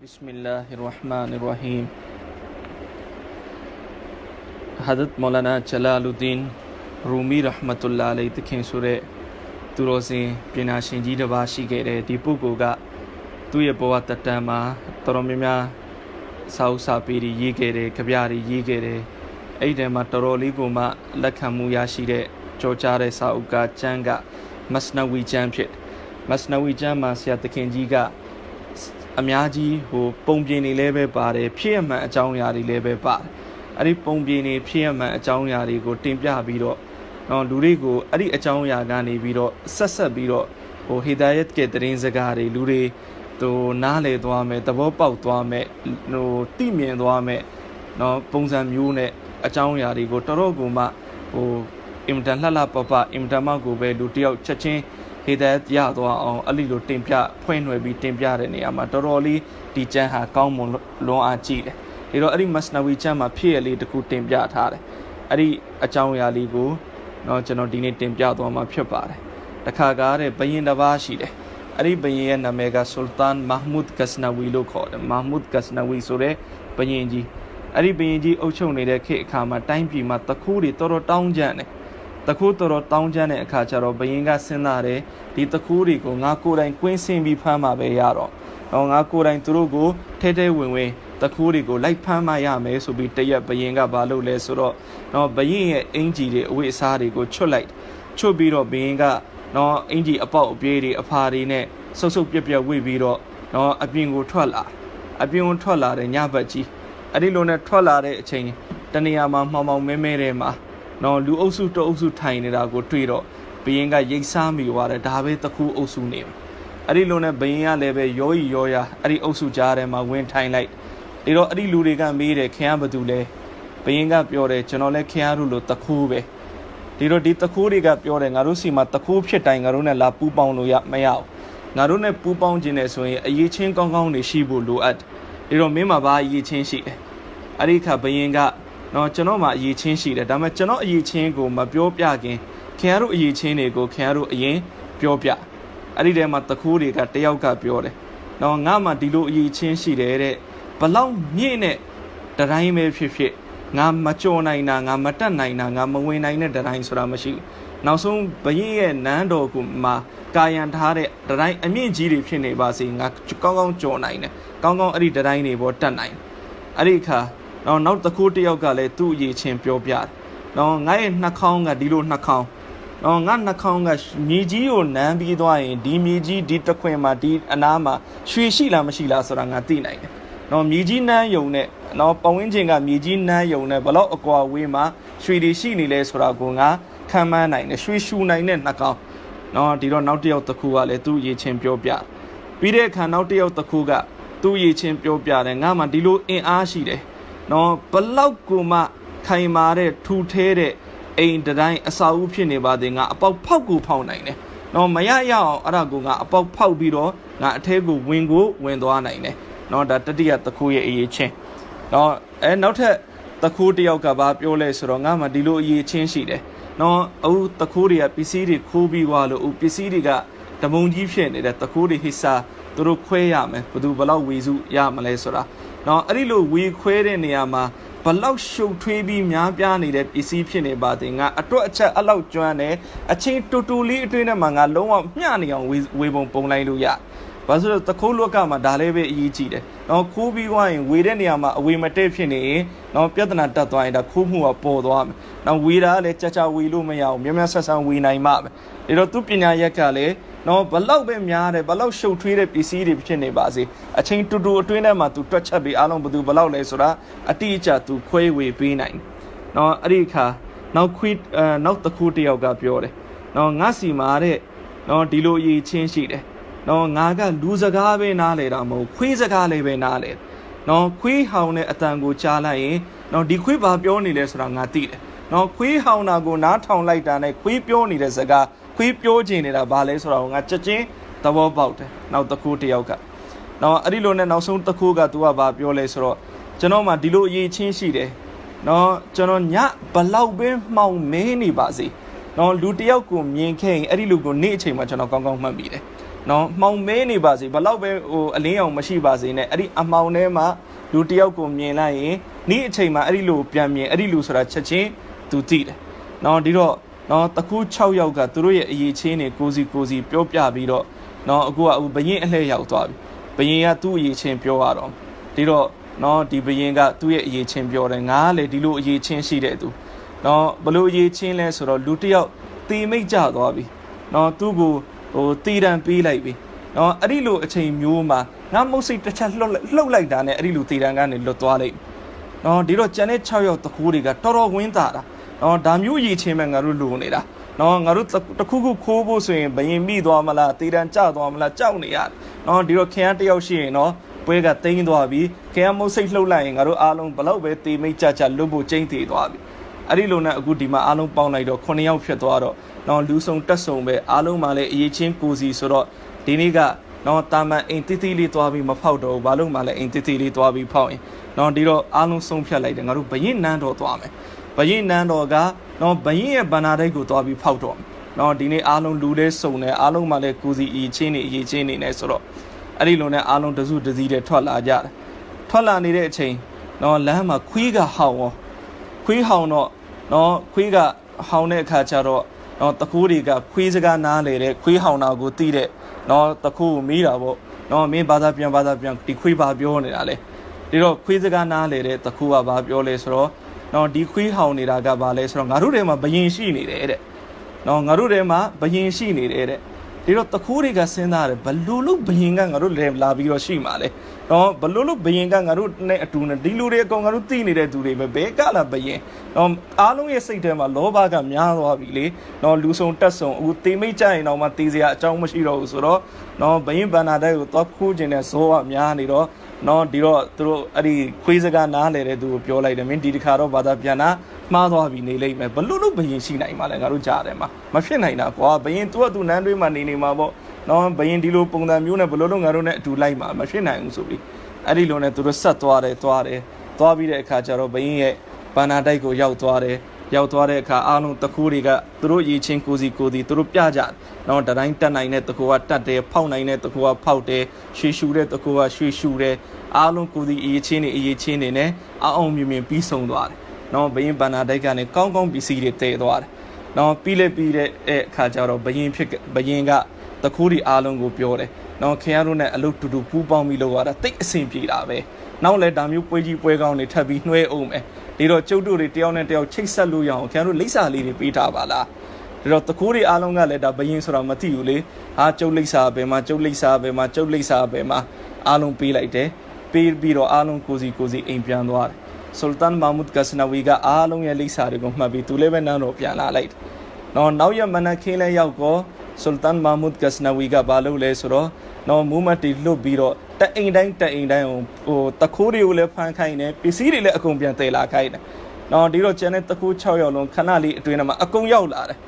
بسم الله الرحمن الرحيم حضرت مولانا جلال الدینရူမီရဟမတုလာလိတခင်ဆိုတဲ့သူတော်စင်ပညာရှင်ကြီးတစ်ပါးရှိခဲ့တဲ့ဒီပုဂ္ဂိုလ်ကသူ့ရဲ့ဘဝတတန်မှာတော်တော်များများစာအုပ်စာပေတွေရေးခဲ့တယ်ကြပြတွေရေးခဲ့တယ်အဲ့ဒီတည်းမှာတော်တော်လေးကိုမှလက်ခံမှုရရှိတဲ့ကြောကြားတဲ့စာအုပ်ကကျမ်းကမစနဝီကျမ်းဖြစ်မစနဝီကျမ်းမှာဆရာသခင်ကြီးက အများကြီးဟိုပုံပြင်နေလဲပဲပါတယ်ဖြစ်ရမှန်အကြောင်းအရာတွေလည်းပဲပါတယ်အဲ့ဒီပုံပြင်နေဖြစ်ရမှန်အကြောင်းအရာတွေကိုတင်ပြပြီးတော့နော်လူတွေကိုအဲ့ဒီအကြောင်းအရာကနေပြီးတော့ဆက်ဆက်ပြီးတော့ဟိုဟီဒါယတ်ကတဲ့တင်းစကားတွေလူတွေသူနားလေသွားမယ်သဘောပေါက်သွားမယ်ဟိုသိမြင်သွားမယ်နော်ပုံစံမျိုးနဲ့အကြောင်းအရာတွေကိုတော်တော်ကိုမှဟိုအင်မတန်လှလှပပအင်မတန်မှကိုပဲလူတယောက်ချက်ချင်းဟေ ဒတ်ရသွားအောင်အဲ့ဒီလိုတင်ပြဖွင့်နှွယ်ပြီးတင်ပြတဲ့နေရာမှာတော်တော်လေးဒီကျမ်းဟာကောင်းမွန်လွန်အားကြီးတယ်ဒီတော့အဲ့ဒီမစနဝီကျမ်းမှာဖြစ်ရလေးတခုတင်ပြထားတယ်အဲ့ဒီအကြောင်းအရာလေးကိုတော့ကျွန်တော်ဒီနေ့တင်ပြသွားမှာဖြစ်ပါတယ်တခါကားတဲ့ဘယင်တစ်ပါးရှိတယ်အဲ့ဒီဘယင်ရဲ့နာမည်ကဆူလ်တန်မာမုဒ်ကစနဝီလို့ခေါ်တယ်မာမုဒ်ကစနဝီဆိုတဲ့ဘယင်ကြီးအဲ့ဒီဘယင်ကြီးအုပ်ချုပ်နေတဲ့ခေတ်အခါမှာတိုင်းပြည်မှာတခုတွေတော်တော်တောင်းကြတယ် တခုတော်တော်တောင်းကြတဲ့အခါကျတော့ဘယင်ကစဉ်းစားတယ်ဒီတခုတွေကိုငါကိုယ်တိုင်ကွင်းဆင်းပြီးဖမ်းမှာပဲရတော့တော့ငါကိုယ်တိုင်သူတို့ကိုထဲထဲဝင်ဝင်တခုတွေကိုလိုက်ဖမ်းမှရမယ်ဆိုပြီးတရက်ဘယင်ကဘာလုပ်လဲဆိုတော့တော့ဘယင်ရဲ့အင်ဂျီတွေအဝတ်အစားတွေကိုချွတ်လိုက်ချွတ်ပြီးတော့ဘယင်ကနော်အင်ဂျီအပေါက်အပြေးတွေအဖာတွေနဲ့ဆုပ်ဆုပ်ပြက်ပြက်ဝိပြီးတော့နော်အပြင်ကိုထွက်လာအပြင်ကိုထွက်လာတဲ့ညဘက်ကြီးအဲ့ဒီလိုနဲ့ထွက်လာတဲ့အချိန်တနေရာမှာမှောင်မှောင်မဲမဲတဲ့မှာ နော်လူအုပ်စုတအုပ်စုထိုင်နေတာကိုတွေ့တော့ဘယင်ကရိတ်စားမိသွားတယ်ဒါပဲတခုအုပ်စုနေအဲ့ဒီလိုနဲ့ဘယင်ကလည်းပဲရောဤရောရအဲ့ဒီအုပ်စုကြားထဲမှာဝင်ထိုင်လိုက်ဒီတော့အဲ့ဒီလူတွေကမေးတယ်ခင်ဗျားဘာတူလဲဘယင်ကပြောတယ်ကျွန်တော်လည်းခင်ဗျားတို့လိုတခုပဲဒီတော့ဒီတခုတွေကပြောတယ်ငါတို့စီမှာတခုဖြစ်တိုင်းငါတို့နဲ့လာပူးပေါင်းလို့ရမရဘူးငါတို့နဲ့ပူးပေါင်းခြင်းနဲ့ဆိုရင်အရေးချင်းကောင်းကောင်းနေရှိဖို့လိုအပ်တယ်ဒီတော့မင်းမှာဘာအရေးချင်းရှိတယ်အဲ့ဒီခါဘယင်က နော်ကျွန်တော်မှာအရေးချင်းရှိတယ်ဒါပေမဲ့ကျွန်တော်အရေးချင်းကိုမပြောပြခင်ခင်ဗျားတို့အရေးချင်းတွေကိုခင်ဗျားတို့အရင်ပြောပြအဲ့ဒီထဲမှာတခိုးတွေကတယောက်ကပြောတယ်နော်ငါမှဒီလိုအရေးချင်းရှိတယ်တဲ့ဘလောက်မြင့်တဲ့တတိုင်းပဲဖြစ်ဖြစ်ငါမကြော်နိုင်တာငါမတက်နိုင်တာငါမဝင်နိုင်တဲ့တတိုင်းဆိုတာမရှိဘူးနောက်ဆုံးဘရင်ရဲ့နန်းတော်ကိုမှာကာယံထားတဲ့တတိုင်းအမြင့်ကြီးတွေဖြစ်နေပါစေငါကောင်းကောင်းကြော်နိုင်တယ်ကောင်းကောင်းအဲ့ဒီတတိုင်းတွေပေါ်တက်နိုင်အဲ့ဒီအခါ နော်နောက်တစ်ခုတယောက်ကလည်းသူ့အရေးချင်းပြောပြတယ်နော်ငါရဲ့နှာခေါင်းကဒီလိုနှာခေါင်းနော်ငါနှာခေါင်းကမြေကြီးကိုနမ်းပြီးသွားရင်ဒီမြေကြီးဒီတခွင်မှာဒီအနားမှာရွှေရှိလားမရှိလားဆိုတာငါသိနိုင်တယ်နော်မြေကြီးနန်းယုံနဲ့နော်ပဝင်းချင်းကမြေကြီးနန်းယုံနဲ့ဘလောက်အကွာဝေးမှာရွှေတွေရှိနေလဲဆိုတာကိုငါခံမှန်းနိုင်တယ်ရွှေရှူနိုင်တဲ့နှာခေါင်းနော်ဒီတော့နောက်တစ်ယောက်တစ်ခုကလည်းသူ့ရေချင်းပြောပြပြီးတဲ့အခါနောက်တစ်ယောက်တစ်ခုကသူ့ရေချင်းပြောပြတယ်ငါမှဒီလိုအင်အားရှိတယ် နော်ဘလောက်ကိုမှခိုင်မာတဲ့ထူထဲတဲ့အိမ်တိုင်းအစာအုပ်ဖြစ်နေပါသေးငါအပေါက်ဖောက်ကိုဖောက်နိုင်တယ်နော်မရရအောင်အဲ့ဒါကိုငါအပေါက်ဖောက်ပြီးတော့ငါအထဲကိုဝင်ကိုဝင်သွားနိုင်တယ်နော်ဒါတတိယတစ်ခုရဲ့အရေးချင်းနော်အဲနောက်ထပ်တခိုးတယောက်ကဘာပြောလဲဆိုတော့ငါမှဒီလိုအရေးချင်းရှိတယ်နော်အခုတခိုးတွေကပစ္စည်းတွေခိုးပြီးွားလို့ပစ္စည်းတွေကတမုံကြီးဖြစ်နေတဲ့တခိုးတွေဟိစာသူတို့ခွဲရမယ်ဘယ်သူဘလောက်ဝေစုရမလဲဆိုတာ နော်အဲ့ဒီလိုဝေခွဲတဲ့နေရာမှာဘလောက်ရှုပ်ထွေးပြီးများပြားနေတဲ့ပစ္စည်းဖြစ်နေပါတဲ့ငါအတွက်အချက်အလောက်ကျွမ်းတယ်အချင်းတူတူလေးအတွင်းထဲမှာငါလုံးဝမျှနေအောင်ဝေဝေပုံပုံလိုက်လို့ရဘာလို့လဲသခိုးလောကမှာဒါလည်းပဲအရေးကြီးတယ်။နော်ခိုးပြီးွားရင်ဝေတဲ့နေရာမှာအဝေမတက်ဖြစ်နေရင်နော်ပြဿနာတက်သွားရင်ဒါခိုးမှုကပေါ်သွားမယ်။နော်ဝေတာကလည်းကြာကြာဝေလို့မရအောင်မြန်မြန်ဆက်ဆံဝေနိုင်မှပဲ။ဒါတော့သူပညာရက်ကလည်း နော်ဘလောက်ပဲများတယ်ဘလောက်ရှုပ်ထွေးတဲ့ပစ္စည်းတွေဖြစ်နေပါစေအချိန်တူတူအတွင်းထဲမှာသူတွက်ချက်ပြီးအားလုံးဘသူဘလောက်လဲဆိုတာအတိအကျသူခွဲဝေပေးနိုင်နော်အဲ့ဒီအခါနောက်ခွေးအဲနောက်တစ်ခုတယောက်ကပြောတယ်နော်ငါစီမာတဲ့နော်ဒီလိုအရေးချင်းရှိတယ်နော်ငါကလူစကားပဲနားလေတာမဟုတ်ခွေးစကားလည်းပဲနားလေနော်ခွေးဟောင်တဲ့အတန်ကိုကြားလိုက်ရင်နော်ဒီခွေးဘာပြောနေလဲဆိုတာငါသိတယ်နော်ခွေးဟောင်တာကိုနားထောင်လိုက်တာနဲ့ခွေးပြောနေတဲ့စကား ခွေးပြောချင်နေတာဘာလဲဆိုတော့ငါချက်ချင်းသဘောပေါက်တယ်နောက်တစ်ခုတယောက်ကနော်အဲ့ဒီလိုနဲ့နောက်ဆုံးတစ်ခုက तू ကဘာပြောလဲဆိုတော့ကျွန်တော်မှဒီလိုအရေးချင်းရှိတယ်နော်ကျွန်တော်ညဘလောက်ပဲမှောင်မဲနေပါစေနော်လူတယောက်ကိုမြင်ခဲ့ရင်အဲ့ဒီလူကိုနေ့အချိန်မှာကျွန်တော်ကောင်းကောင်းမှတ်မိတယ်နော်မှောင်မဲနေပါစေဘလောက်ပဲဟိုအလင်းအောင်မရှိပါစေနဲ့အဲ့ဒီအမှောင်ထဲမှာလူတယောက်ကိုမြင်လိုက်ရင်ဤအချိန်မှာအဲ့ဒီလိုပြန်မြင်အဲ့ဒီလူဆိုတာချက်ချင်းသူသိတယ်နော်ဒီတော့ နော်တကူ6ယောက်ကသူတို့ရဲ့အရေးချင်းတွေကိုစီကိုစီပြောပြပြီးတော့နော်အခုကအခုဘရင်အလှည့်ရောက်သွားပြီဘရင်ကသူ့အရေးချင်းပြောရတော့ဒီတော့နော်ဒီဘရင်ကသူ့ရဲ့အရေးချင်းပြောတယ်ငါကလည်းဒီလိုအရေးချင်းရှိတဲ့သူနော်ဘလို့အရေးချင်းလဲဆိုတော့လူတယောက်တေမိတ်ကြသွားပြီနော်သူ့ကိုဟိုတီတံပေးလိုက်ပြီနော်အဲ့ဒီလိုအချိန်မျိုးမှာငါမုတ်စိတ်တစ်ချက်လှုပ်လှုပ်လိုက်တာနဲ့အဲ့ဒီလိုတီတံကနေလွတ်သွားလိုက်နော်ဒီတော့ကျန်တဲ့6ယောက်တကူတွေကတော်တော်ဝင်းတာတာ နော်ဒါမျိုးရည်ချင်းမဲ့ငါတို့လိုနေတာနော်ငါတို့တခုခုခိုးဖို့ဆိုရင်ဘယင်မိသွားမလားတေတံကျသွားမလားကြောက်နေရတယ်နော်ဒီတော့ခင်ဗျားတယောက်ရှိရင်နော်ပွဲကတိန်းသွားပြီခင်ဗျားမုတ်စိတ်လှုပ်လိုက်ရင်ငါတို့အားလုံးဘလောက်ပဲတေမိတ်ကြကြလွတ်ဖို့ကျိန်းသေးသွားပြီအဲ့ဒီလိုနဲ့အခုဒီမှာအားလုံးပေါင်းလိုက်တော့9ယောက်ဖြစ်သွားတော့နော်လူဆုံတက်ဆုံပဲအားလုံးမှလည်းအရေးချင်းကိုစီဆိုတော့ဒီနေ့က နော်တာမန်အိမ်တိတိလေးသွားပြီးမဖောက်တော့ဘူးဘာလို့မှလည်းအိမ်တိတိလေးသွားပြီးဖောက်ရင်နော်ဒီတော့အားလုံးဆုံးဖြတ်လိုက်တယ်ငါတို့ဘရင်နန်းတော်သွားမယ်ဘရင်နန်းတော်ကနော်ဘရင်ရဲ့ဗန္နာတိုက်ကိုသွားပြီးဖောက်တော့မယ်နော်ဒီနေ့အားလုံးလူလေးစုံတယ်အားလုံးမှလည်းကိုစီအရေးချင်းနေအရေးချင်းနေနေဆိုတော့အဲ့ဒီလိုနဲ့အားလုံးတစုတစည်းတည်းထွက်လာကြတယ်ထွက်လာနေတဲ့အချိန်နော်လမ်းမှာခွေးကဟောင်းရောခွေးဟောင်းတော့နော်ခွေးကဟောင်းတဲ့အခါကျတော့နော်တကူတွေကခွေးစကားနားလေတဲ့ခွေးဟောင်းတာကိုသိတဲ့ နော်တကူကိုမေးတာပေါ့နော်မင်းဘာသာပြန်ဘာသာပြန်ဒီခွေးဘာပြောနေတာလဲဒီတော့ခွေးစကားနားလေတဲ့တကူကဘာပြောလဲဆိုတော့နော်ဒီခွေးဟောင်းနေတာကဘာလဲဆိုတော့ငါတို့ထဲမှာဘယင်ရှိနေတယ်တဲ့နော်ငါတို့ထဲမှာဘယင်ရှိနေတယ်တဲ့ဒီတော့တခိုးတွေကစဉ်းစားတယ်ဘလို့လို့ဘယင်ကငါတို့လည်းလာပြီးတော့ရှိမှာလဲ နော်ဘလို့လို့ဘယင်ကငါတို့နဲ့အတူနဲ့ဒီလူတွေအကောင်ငါတို့သိနေတဲ့သူတွေပဲဘဲကလာဘယင်နော်အားလုံးရဲ့စိတ်ထဲမှာလောဘကများသွားပြီလေနော်လူဆုံတက်ဆုံအခုတေမိတ်ကြရင်တော့မှတေးစရာအကြောင်းမရှိတော့ဘူးဆိုတော့နော်ဘယင်ဘန္နာတိုက်ကိုတော့ခိုးခြင်းနဲ့ဇောကများနေတော့နော်ဒီတော့သူတို့အဲ့ဒီခွေးစကားနားလဲတဲ့သူကိုပြောလိုက်တယ်မင်းဒီတစ်ခါတော့ဘာသာပြန်တာမှားသွားပြီနေလိမ့်မယ်ဘလို့လို့ဘယင်ရှိနိုင်မှာလဲငါတို့ကြားတယ်မှာမဖြစ်နိုင်တာကွာဘယင်သူကသူနန်းတွေးမှာနေနေမှာပေါ့ နော်ဘယင်ဒီလိုပုံစံမျိုးနဲ့ဘလို့လို့ငါတို့နဲ့အတူလိုက်မှာမဖြစ်နိုင်ဘူးဆိုပြီးအဲ့ဒီလိုနဲ့သူတို့ဆက်သွားတယ်သွားတယ်သွားပြီးတဲ့အခါကျတော့ဘယင်ရဲ့ဘာနာတိုက်ကိုရောက်သွားတယ်ရောက်သွားတဲ့အခါအားလုံးတကူတွေကသူတို့ရည်ချင်းကိုစီကိုစီသူတို့ပြကြတယ်။နော်တတိုင်းတက်နိုင်တဲ့တကူကတက်တယ်ဖောက်နိုင်တဲ့တကူကဖောက်တယ်ရွှေရှူတဲ့တကူကရွှေရှူတယ်အားလုံးကိုစီအရေးချင်းတွေအရေးချင်းတွေနဲ့အအောင်မြင်မြင်ပြီးဆုံးသွားတယ်။နော်ဘယင်ဘန္နာတိုက်ကနေကောင်းကောင်းပစ္စည်းတွေတည်သွားတယ်။နော်ပြီးလေပြီးတဲ့အခါကျတော့ဘယင်ဖြစ်ဘယင်က တကူတွေအားလုံးကိုပြောတယ်။နော်ခင်ဗျားတို့နဲ့အလုပ်တူတူပူးပေါင်းပြီးလုပ်ရတာတိတ်အဆင်ပြေတာပဲ။နောက်လဲဒါမျိုးပွဲကြီးပွဲကောင်းတွေထပ်ပြီးနှွဲအောင်မယ်။ဒီတော့ကျုပ်တို့တွေတယောက်နဲ့တယောက်ချိတ်ဆက်လို့ရအောင်ခင်ဗျားတို့လိပ်စာလေးတွေပေးထားပါလားဒါတော့တကူတွေအားလုံးကလည်းဒါဘယင်းဆိုတာမသိဘူးလေဟာကျုပ်လိပ်စာဘယ်မှာကျုပ်လိပ်စာဘယ်မှာကျုပ်လိပ်စာဘယ်မှာအားလုံးပေးလိုက်တယ်ပေးပြီးတော့အားလုံးကိုစီကိုစီအိမ်ပြန်သွားတယ်ဆူလ်တန်မာမုဒ်ကစနဝီကအားလုံးရဲ့လိပ်စာတွေကိုမှတ်ပြီးသူလည်းပဲနန်းတော်ပြန်လာလိုက်တယ်နော်နောက်ရမနခင်းလဲရောက်တော့ ဆူလ်တန်မာမုဒ်ကစနဝီကဘာလုပ်လဲဆိုတော့နော်မူမတ်တီလွတ်ပြီးတော့တအိမ်တိုင်းတအိမ်တိုင်းဟိုတခိုးတွေကိုလည်းဖမ်းခိုင်းတယ်ပစ္စည်းတွေလည်းအကုန်ပြန်တည်လာခိုင်းတယ်နော်ဒီတော့ကျန်တဲ့တခိုး6ရောက်လုံးခဏလေးအတွင်းမှာအကုန်ရောက်လာတယ်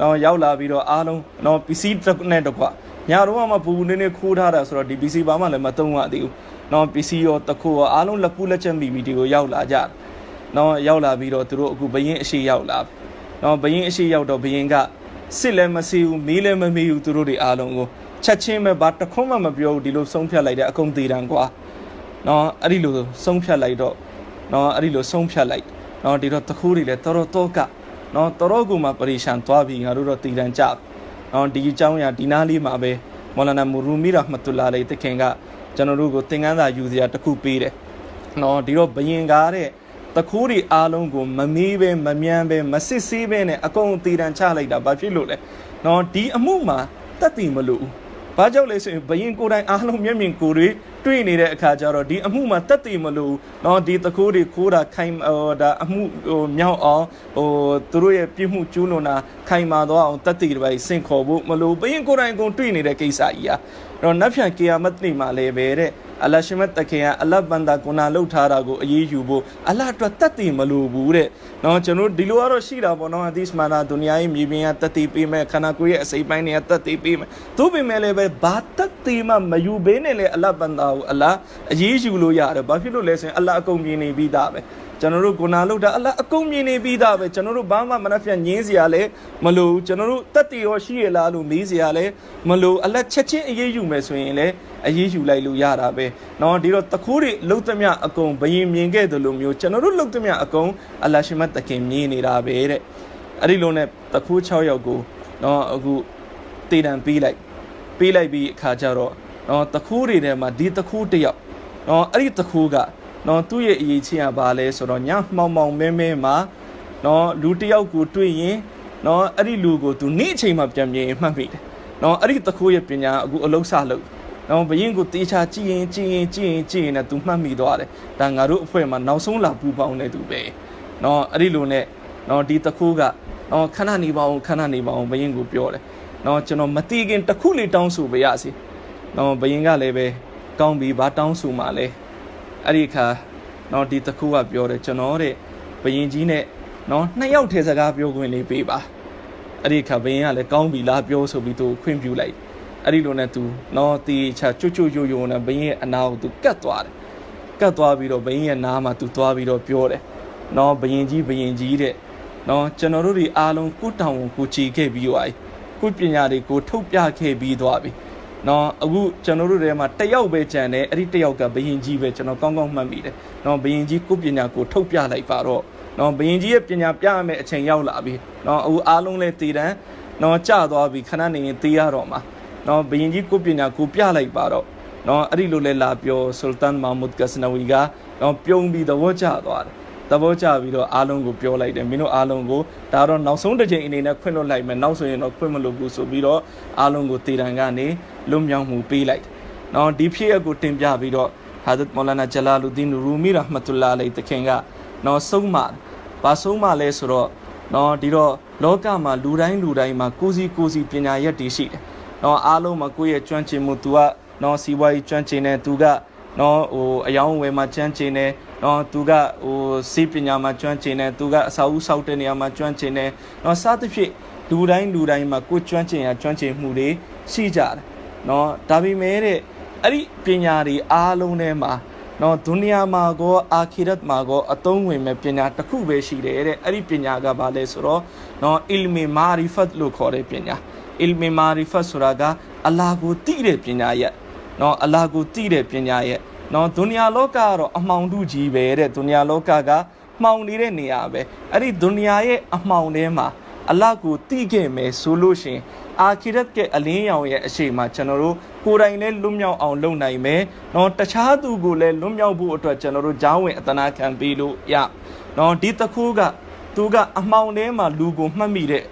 နော်ရောက်လာပြီးတော့အားလုံးနော်ပစ္စည်းနဲ့တကွညတော့မှပူပူနေနေခိုးထားတာဆိုတော့ဒီပစ္စည်းဘာမှလည်းမသုံးရသေးဘူးနော်ပစ္စည်းရောတခိုးရောအားလုံးလက်ပူးလက်ချက်မိမိဒီကိုရောက်လာကြတယ်နော်ရောက်လာပြီးတော့သူတို့အခုဘရင်အရှိရောက်လာနော်ဘရင်အရှိရောက်တော့ဘရင်က စစ်လည်းမစီဘူးမီးလည်းမမီးဘူးသူတို့တွေအားလုံးကိုချက်ချင်းပဲဘာတခွန်းမှမပြောဘူးဒီလိုဆုံးဖြတ်လိုက်တယ်အကုန်သေးတန်ကွာနော်အဲ့ဒီလိုဆုံးဖြတ်လိုက်တော့နော်အဲ့ဒီလိုဆုံးဖြတ်လိုက်နော်ဒီတော့တခုတွေလည်းတော်တော်တော့ကနော်တော်တော်ကူမှပရိရှန်သွားပြီးငါတို့တော့တည်တန်ကြနော်ဒီအကြောင်းအရာဒီနားလေးမှာပဲမော်လနာမူရူမီရာမတူလာလေးတခင်ကကျွန်တော်တို့ကိုသင်ခန်းစာယူစရာတစ်ခုပေးတယ်နော်ဒီတော့ဘယင်ကားတဲ့ တခိုးတွေအားလုံးကိုမမီးပဲမမြန်းပဲမစစ်ဆေးပဲနဲ့အကုန်တည်တန်ချလိုက်တာဘာဖြစ်လို့လဲနော်ဒီအမှုမှာတက်တည်မလို့ဘာကြောင့်လဲဆိုရင်ဘရင်ကိုယ်တိုင်အားလုံးမျက်မြင်ကိုယ်တွေတွေ့နေတဲ့အခါကျတော့ဒီအမှုမှာတက်တည်မလို့เนาะဒီတကိုးတွေခိုးတာခိုင်ဟိုဒါအမှုဟိုမြောက်အောင်ဟိုသူတို့ရဲ့ပြစ်မှုကျူးလွန်တာခိုင်မာတော့အောင်တက်တည်တွေပဲစင်ခေါ်ဖို့မလို့ဘရင်ကိုယ်တိုင်ကုန်တွေ့နေတဲ့ကိစ္စကြီးอ่ะအဲ့ တော့နတ်ဖြန်ကေယာမတ်နေမှာလည်းပဲတဲ့အလရှိမတ်တခင်ကအလဘန္တာကုနာလှုပ်ထားတာကိုအရေးယူဖို့အလအတွက်တတ်တည်မလို့ဘူးတဲ့နော်ကျွန်တော်ဒီလိုကတော့ရှိတာပေါ့နော်အသီစမာနာဒုနီယာရဲ့မြေပြင်ကတတ်တည်ပေးမယ်ခန္ဓာကိုယ်ရဲ့အစိပ်ပိုင်းတွေကတတ်တည်ပေးမယ်သို့ပေမဲ့လည်းပဲဘာတတ်တည်မှမယူဘဲနဲ့လေအလဘန္တာကိုအလအရေးယူလို့ရတယ်ဘာဖြစ်လို့လဲဆိုရင်အလအကုန်ပြင်းနေပြီးသားပဲ ကျွန်တော်တို့ဂုဏလောက်တာအလအကုန်မြင်နေပြီးသားပဲကျွန်တော်တို့ဘာမှမနှက်ဖြန်ငင်းစရာလဲမလိုကျွန်တော်တို့တက်တည်ရောရှိရလားလို့မေးစရာလဲမလိုအလက်ချက်ချင်းအေးအေးယူမယ်ဆိုရင်လည်းအေးအေးယူလိုက်လို့ရတာပဲเนาะဒီတော့တခိုးတွေလှုပ်သမျှအကုန်ဘယင်မြင်ခဲ့တယ်လို့မျိုးကျွန်တော်တို့လှုပ်သမျှအကုန်အလရှိမတ်တခင်မြင်နေတာပဲတဲ့အဲ့ဒီလိုနဲ့တခိုး6ယောက်ကိုเนาะအခုတည်တံပေးလိုက်ပေးလိုက်ပြီးအခါကျတော့เนาะတခိုးတွေထဲမှာဒီတခိုးတစ်ယောက်เนาะအဲ့ဒီတခိုးက နော်သူ့ရဲ့အရေးချင်းကဘာလဲဆိုတော့ညမှောင်မှောင်မဲမဲမှာနော်လူတယောက်ကိုတွေ့ရင်နော်အဲ့ဒီလူကိုသူနေ့အချိန်မှပြန်မြင်မှတ်မိတယ်နော်အဲ့ဒီတခိုးရဲ့ပညာအခုအလုံးစလို့နော်ဘရင်ကိုတေချာကြည့်ရင်ကြည့်ရင်ကြည့်ရင်ကြည့်ရင်လည်းသူမှတ်မိသွားတယ်ဒါငါတို့အဖွဲ့မှာနောက်ဆုံးလာပူပေါင်းနေသူပဲနော်အဲ့ဒီလိုနဲ့နော်ဒီတခိုးကနော်ခဏနေပါအောင်ခဏနေပါအောင်ဘရင်ကိုပြောတယ်နော်ကျွန်တော်မတိခင်တခုလေးတောင်းဆိုပါရစေနော်ဘရင်ကလည်းပဲကောင်းပြီဘာတောင်းဆိုမှလဲ အဲ့ဒီအခါနော်ဒီတခုကပြောတယ်ကျွန်တော်တဲ့ဘယင်ကြီးနဲ့နော်နှစ်ယောက်ထဲစကားပြောခွင့်လေးပေးပါအဲ့ဒီအခါဘယင်ကလည်းကောင်းပြီလားပြောဆိုပြီးသူခွင့်ပြုလိုက်အဲ့ဒီလိုနဲ့သူနော်တီချာကျွတ်ကျွတ်ယိုယိုနဲ့ဘယင်ရဲ့အနာကိုသူကတ်သွားတယ်ကတ်သွားပြီးတော့ဘယင်ရဲ့နားမှာသူသွားပြီးတော့ပြောတယ်နော်ဘယင်ကြီးဘယင်ကြီးတဲ့နော်ကျွန်တော်တို့ဒီအားလုံးကိုတောင်ကိုချီခဲ့ပြီးသွားပြီကိုပညာတွေကိုထုတ်ပြခဲ့ပြီးသွားပြီ နော်အခုကျွန်တော်တို့ထဲမှာတယောက်ပဲကြံတယ်အဲ့ဒီတယောက်ကဘယင်ကြီးပဲကျွန်တော်ကောင်းကောင်းမှတ်မိတယ်နော်ဘယင်ကြီးကိုပညာကိုထုတ်ပြလိုက်ပါတော့နော်ဘယင်ကြီးရဲ့ပညာပြရမယ့်အချိန်ရောက်လာပြီနော်အခုအားလုံးလဲတည်တန်းနော်ကြသွားပြီခဏနေရင်တေးရတော့မှာနော်ဘယင်ကြီးကိုပညာကိုပြလိုက်ပါတော့နော်အဲ့ဒီလိုလဲလာပြောဆူလ်တန်မာမုဒ်ကစနဝီကနော်ပြုံးပြီးသဘောကျသွားတယ် သဘောကျပြီးတော့အားလုံးကိုပြောလိုက်တယ်မင်းတို့အားလုံးကိုဒါတော့နောက်ဆုံးတစ်ချိန်အနေနဲ့ခွင့်လွှတ်လိုက်မယ်နောက်ဆိုရင်တော့ခွင့်မလို့ဘူးဆိုပြီးတော့အားလုံးကိုတေတံကနေလွတ်မြောက်မှုပေးလိုက်တယ်။နော်ဒီဖြစ်ရပ်ကိုတင်ပြပြီးတော့ဟာဇတ်မောလာနာဂျလာလူဒီနရူမီရဟမတ်တူလာလိတခင်ကနော်ဆုံးမဘာဆုံးမလဲဆိုတော့နော်ဒီတော့လောကမှာလူတိုင်းလူတိုင်းမှာကိုစီကိုစီပညာရက်တည်ရှိတယ်။နော်အားလုံးမှာကိုယ့်ရဲ့ကျွမ်းကျင်မှု तू ကနော်စီဝါကြီးကျွမ်းကျင်တယ် तू က နော်ဟိုအယောင်းဝယ်မှာကျွမ်းကျင်တယ်နော်သူကဟိုစေပညာမှာကျွမ်းကျင်တယ်သူကအစာဦးဆောက်တဲ့နေရာမှာကျွမ်းကျင်တယ်နော်စသဖြင့်လူတိုင်းလူတိုင်းမှာကိုကျွမ်းကျင်ရကျွမ်းကျင်မှုတွေရှိကြတယ်နော်ဒါပေမဲ့တဲ့အဲ့ဒီပညာတွေအားလုံးထဲမှာနော်ဒုနီယာမှာကောအာခိရတ်မှာကောအသုံးဝင်မဲ့ပညာတစ်ခုပဲရှိတယ်တဲ့အဲ့ဒီပညာကဘာလဲဆိုတော့နော်အီလ်မီမာရီဖတ်လို့ခေါ်တဲ့ပညာအီလ်မီမာရီဖတ်ဆိုတာကအလာကိုသိတဲ့ပညာရဲ့ နော်အလာကိုသိတဲ့ပညာရဲ့နော်ဒုနီယာလောကကတော့အမှောင်တုကြီးပဲတဲ့ဒုနီယာလောကကမှောင်နေတဲ့နေရာပဲအဲ့ဒီဒုနီယာရဲ့အမှောင်ထဲမှာအလကိုတိခဲ့မယ်ဆိုလို့ရှင်အာခိရတ်ရဲ့အလင်းရောင်ရဲ့အရှိမှာကျွန်တော်တို့ကိုယ်တိုင်လည်းလွတ်မြောက်အောင်လုပ်နိုင်မယ်။နော်တခြားသူကိုလည်းလွတ်မြောက်ဖို့အတွက်ကျွန်တော်တို့ဂျားဝင်အတနာခံပေးလို့ရ။နော်ဒီတခုကသူကအမှောင်ထဲမှာလူကိုမှတ်မိတဲ့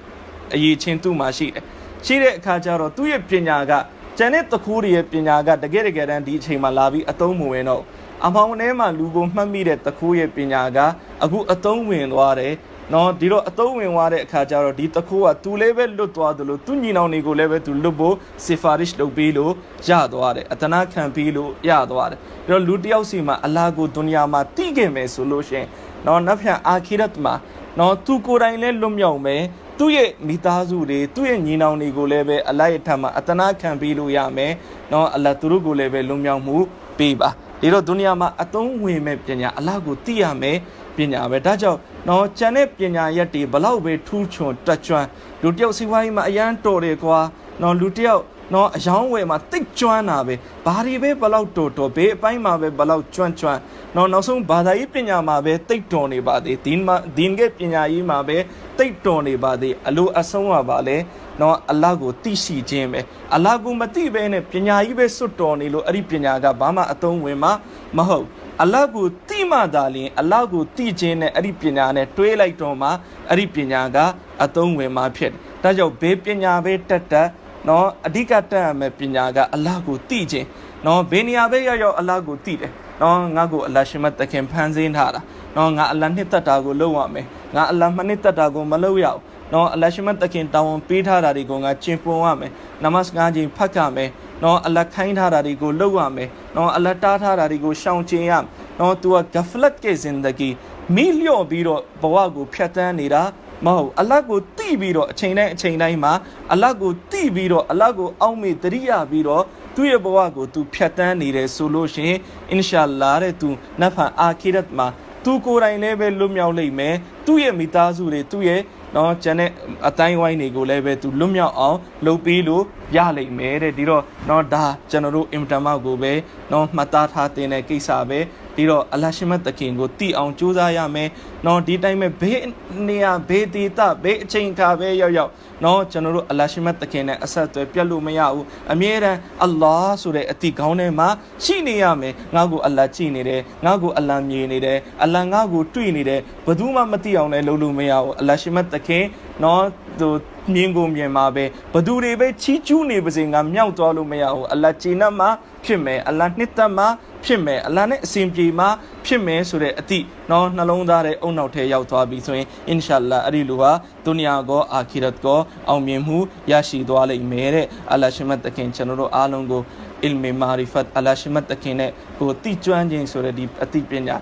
အရေးချင်းသူ့မှာရှိတယ်။ရှိတဲ့အခါကျတော့သူ့ရဲ့ပညာက ကျန်တဲ့တခိုးတွေရဲ့ပညာကတကယ်တကယ်တမ်းဒီအချိန်မှာလာပြီးအသုံးမဝင်တော့အမောင်ထဲမှာလူကိုမှတ်မိတဲ့တခိုးရဲ့ပညာကအခုအသုံးဝင်သွားတယ်နော်ဒီတော့အသုံးဝင်သွားတဲ့အခါကျတော့ဒီတခိုးကသူလည်းပဲလွတ်သွားသလိုသူညီနောင်တွေကိုလည်းပဲသူလွတ်ဖို့စီဖာရစ်လုပ်ပြီးလို့ရသွားတယ်အတနာခံပြီးလို့ရသွားတယ်ပြီးတော့လူတယောက်စီမှာအလာကိုဒုနီယာမှာတည်ခဲ့မယ်ဆိုလို့ရှင်နော်နတ်ဖြန်အာခိရတ်မှာနော်သူကိုယ်တိုင်လည်းလွတ်မြောက်မယ် သူ့ရဲ့မိသားစုတွေသူ့ရဲ့ညီနောင်တွေကိုလည်းပဲအလိုက်အထက်မှာအတနာခံပေးလို့ရမယ်။နော်အလတ်သူတို့ကိုလည်းပဲလွန်မြောက်မှုပေးပါ။ဒီတော့ဒုနီယာမှာအသုံးဝင်မဲ့ပညာအလတ်ကိုသိရမယ်ပညာပဲ။ဒါကြောင့်နော်ကျန်တဲ့ပညာရက်တွေဘလောက်ပဲထူးချွန်တက်ကြွလူတယောက်စီဝိုင်းမှာအရန်တော်တယ်ကွာ။နော်လူတယောက် နော်အယောင်းဝယ်မှာတိတ်ကျွမ်းတာပဲဘာတွေပဲဘလောက်တော်တော်ဘေးအပိုင်းမှာပဲဘလောက်ကျွမ်းကျွမ်းနော်နောက်ဆုံးဘာသာရေးပညာမှာပဲတိတ်တော်နေပါသေးဒီမှာဒီငယ်ပညာရေးမှာပဲတိတ်တော်နေပါသေးအလိုအဆုံးကပါလေနော်အလကိုသိရှိခြင်းပဲအလကိုမသိဘဲနဲ့ပညာကြီးပဲစွတ်တော်နေလို့အဲ့ဒီပညာကဘာမှအသုံးဝင်မှာမဟုတ်အလကိုတိမှသာလျှင်အလကိုတိခြင်းနဲ့အဲ့ဒီပညာနဲ့တွဲလိုက်တော့မှအဲ့ဒီပညာကအသုံးဝင်မှာဖြစ်တယ်ဒါကြောင့်ဘေးပညာပဲတက်တက် နော်အဓိကတတ်ရမယ့်ပညာကအလကိုသိခြင်းနော်ဘယ်နေရာပဲရောက်ရောက်အလကိုသိတယ်နော်ငါ့ကိုအလရှင်မတခင်ဖန်ဆင်းထားတာနော်ငါအလနှစ်သက်တာကိုလုပ်ရမယ်ငါအလမနှစ်သက်တာကိုမလုပ်ရအောင်နော်အလရှင်မတခင်တောင်းဝန်ပေးထားတာတွေကိုငါကျင့်ပွန်ရမယ်နမစကားချင်းဖတ်ကြမယ်နော်အလခိုင်းထားတာတွေကိုလုပ်ရမယ်နော်အလတားထားတာတွေကိုရှောင်ကျင်ရနော် तू ကဂဖလတ်ကေဇင်ဒဂီမိလျော့ပြီးတော့ဘဝကိုဖြတ်တန်းနေတာ မဟုတ်အလတ်ကိုတိပြီးတော့အချိန်တိုင်းအချိန်တိုင်းမှာအလတ်ကိုတိပြီးတော့အလတ်ကိုအောက်မေ့တရိယာပြီးတော့သူ့ရဲ့ဘဝကို तू ဖျက်ဆီးနေတယ်ဆိုလို့ရှိရင်အင်ရှာလာတဲ့ तू နဖန်အာခိရတ်မှာသူကိုယ်တိုင်လည်းပဲလွတ်မြောက်လိမ့်မယ်သူ့ရဲ့မိသားစုတွေသူ့ရဲ့နော်ကျန်တဲ့အတိုင်းဝိုင်းတွေကိုလည်းပဲသူလွတ်မြောက်အောင်လုပ်ပြီးလို့ရလိမ့်မယ်တဲ့ဒီတော့နော်ဒါကျွန်တော်တို့အင်တာမကိုပဲနော်မှတ်သားထားတဲ့ကိစ္စပဲ ဒီတော့အလရှိမတ်တခင်ကိုတည်အောင်ကြိုးစားရမယ်။နော်ဒီတိုင်းပဲဘေးနေရာဘေးဒေတာဘေးအချိန်ခါပဲရောက်ရောက်နော်ကျွန်တော်တို့အလရှိမတ်တခင်နဲ့အဆက်အသွယ်ပြတ်လို့မရဘူး။အမြဲတမ်းအလ္လာဟ်ဆိုတဲ့အတိကောင်းထဲမှာရှိနေရမယ်။ငါ့ကိုအလ္လာဟ်ကြည့်နေတယ်။ငါ့ကိုအလ္လာဟ်မြင်နေတယ်။အလ္လာဟ်ငါ့ကိုတွေ့နေတယ်။ဘယ်သူမှမသိအောင်လည်းလုပ်လို့မရဘူး။အလရှိမတ်တခင်နော် သူမြင်ကိုမြင်မှာပဲဘသူတွေပဲချီးကျူးနေပါစေငါမြောက်သွားလို့မရဘူးအလ္လာဟ်ဂျင်းနတ်မှာဖြစ်မယ်အလ္လာဟ်နှစ်သက်မှာဖြစ်မယ်အလ္လာဟ်နဲ့အစဉ်ပြေမှာဖြစ်မယ်ဆိုတဲ့အသည့်နော်နှလုံးသားတဲ့အုံနောက်ထဲရောက်သွားပြီဆိုရင်အင်ရှာအလ္လာဟ်အဲ့ဒီလိုဟာဒုနီယာကောအာခိရတ်ကောအောင်မြင်မှုရရှိသွားလိမ့်မယ်တဲ့အလ္လာဟ်ရှိမတ်တခင်ကျွန်တော်တို့အားလုံးကိုအီလ်မီမာရီဖတ်အလ္လာဟ်ရှိမတ်တခင်နဲ့ကိုတိကျွမ်းခြင်းဆိုတဲ့ဒီအသိပညာ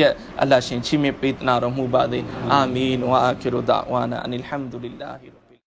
ရဲ့အလ္လာဟ်ရှင်ချီးမြှင့်ပေးနာတော်မူ